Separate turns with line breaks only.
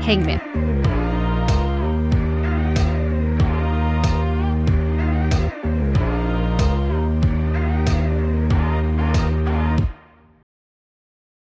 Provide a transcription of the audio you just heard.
Häng med!